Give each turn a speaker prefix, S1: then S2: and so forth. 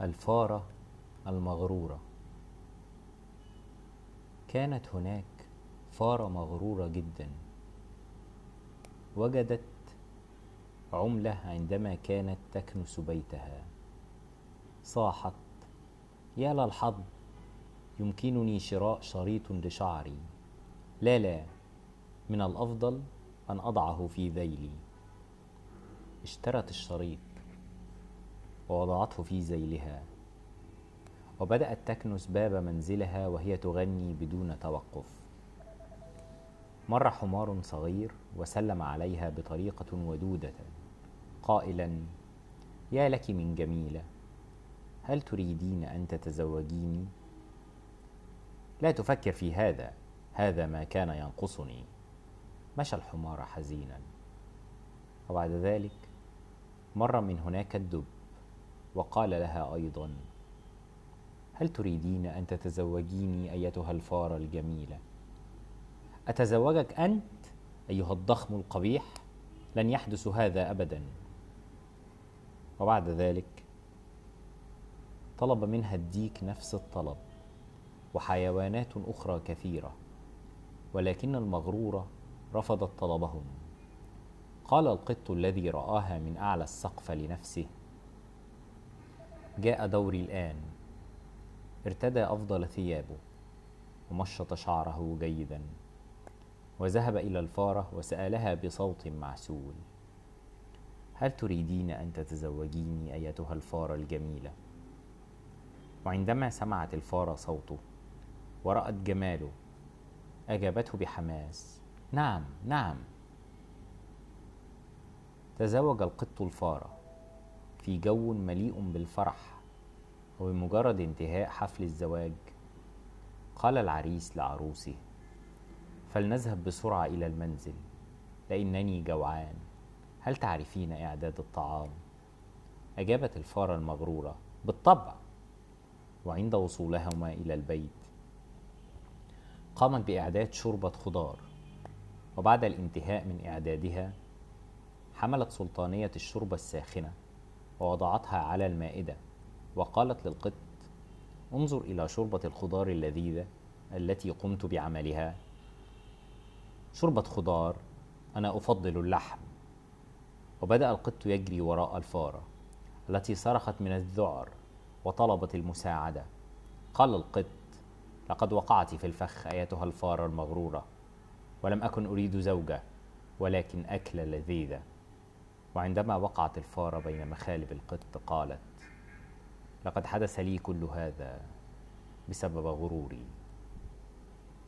S1: الفارة المغرورة. كانت هناك فارة مغرورة جدا. وجدت عملة عندما كانت تكنس بيتها صاحت يا للحظ يمكنني شراء شريط لشعري. لا لا من الأفضل أن أضعه في ذيلي. اشترت الشريط. ووضعته في ذيلها وبدأت تكنس باب منزلها وهي تغني بدون توقف. مر حمار صغير وسلم عليها بطريقة ودودة. قائلا يا لك من جميلة هل تريدين أن تتزوجيني؟ لا تفكر في هذا هذا ما كان ينقصني. مشى الحمار حزينا. وبعد ذلك مر من هناك الدب. وقال لها أيضا هل تريدين أن تتزوجيني أيتها الفاره الجميله أتزوجك أنت أيها الضخم القبيح؟ لن يحدث هذا ابدا. وبعد ذلك طلب منها الديك نفس الطلب وحيوانات أخرى كثيرة ولكن المغروره رفضت طلبهم. قال القط الذي رآها من أعلى السقف لنفسه جاء دوري الآن. ارتدى أفضل ثيابه ومشط شعره جيدا وذهب إلى الفارة وسألها بصوت معسول. هل تريدين أن تتزوجيني أيتها الفارة الجميلة؟ وعندما سمعت الفارة صوته ورأت جماله أجابته بحماس نعم نعم. تزوج القط الفارة. في جو مليء بالفرح وبمجرد انتهاء حفل الزواج قال العريس لعروسه فلنذهب بسرعة إلى المنزل لإنني جوعان. هل تعرفين إعداد الطعام؟ أجابت الفارة المغرورة بالطبع. وعند وصولهما إلى البيت قامت بإعداد شوربة خضار. وبعد الانتهاء من إعدادها حملت سلطانية الشوربة الساخنة ووضعتها على المائدة وقالت للقط انظر إلى شوربة الخضار اللذيذه التي قمت بعملها. شوربة خضار أنا أفضل اللحم. وبدأ القط يجري وراء الفاره التي صرخت من الذعر وطلبت المساعدة. قال القط لقد وقعت في الفخ أيتها الفاره المغرورة ولم أكن أريد زوجة ولكن اكله لذيذه وعندما وقعت الفاره بين مخالب القط قالت لقد حدث لي كل هذا بسبب غروري.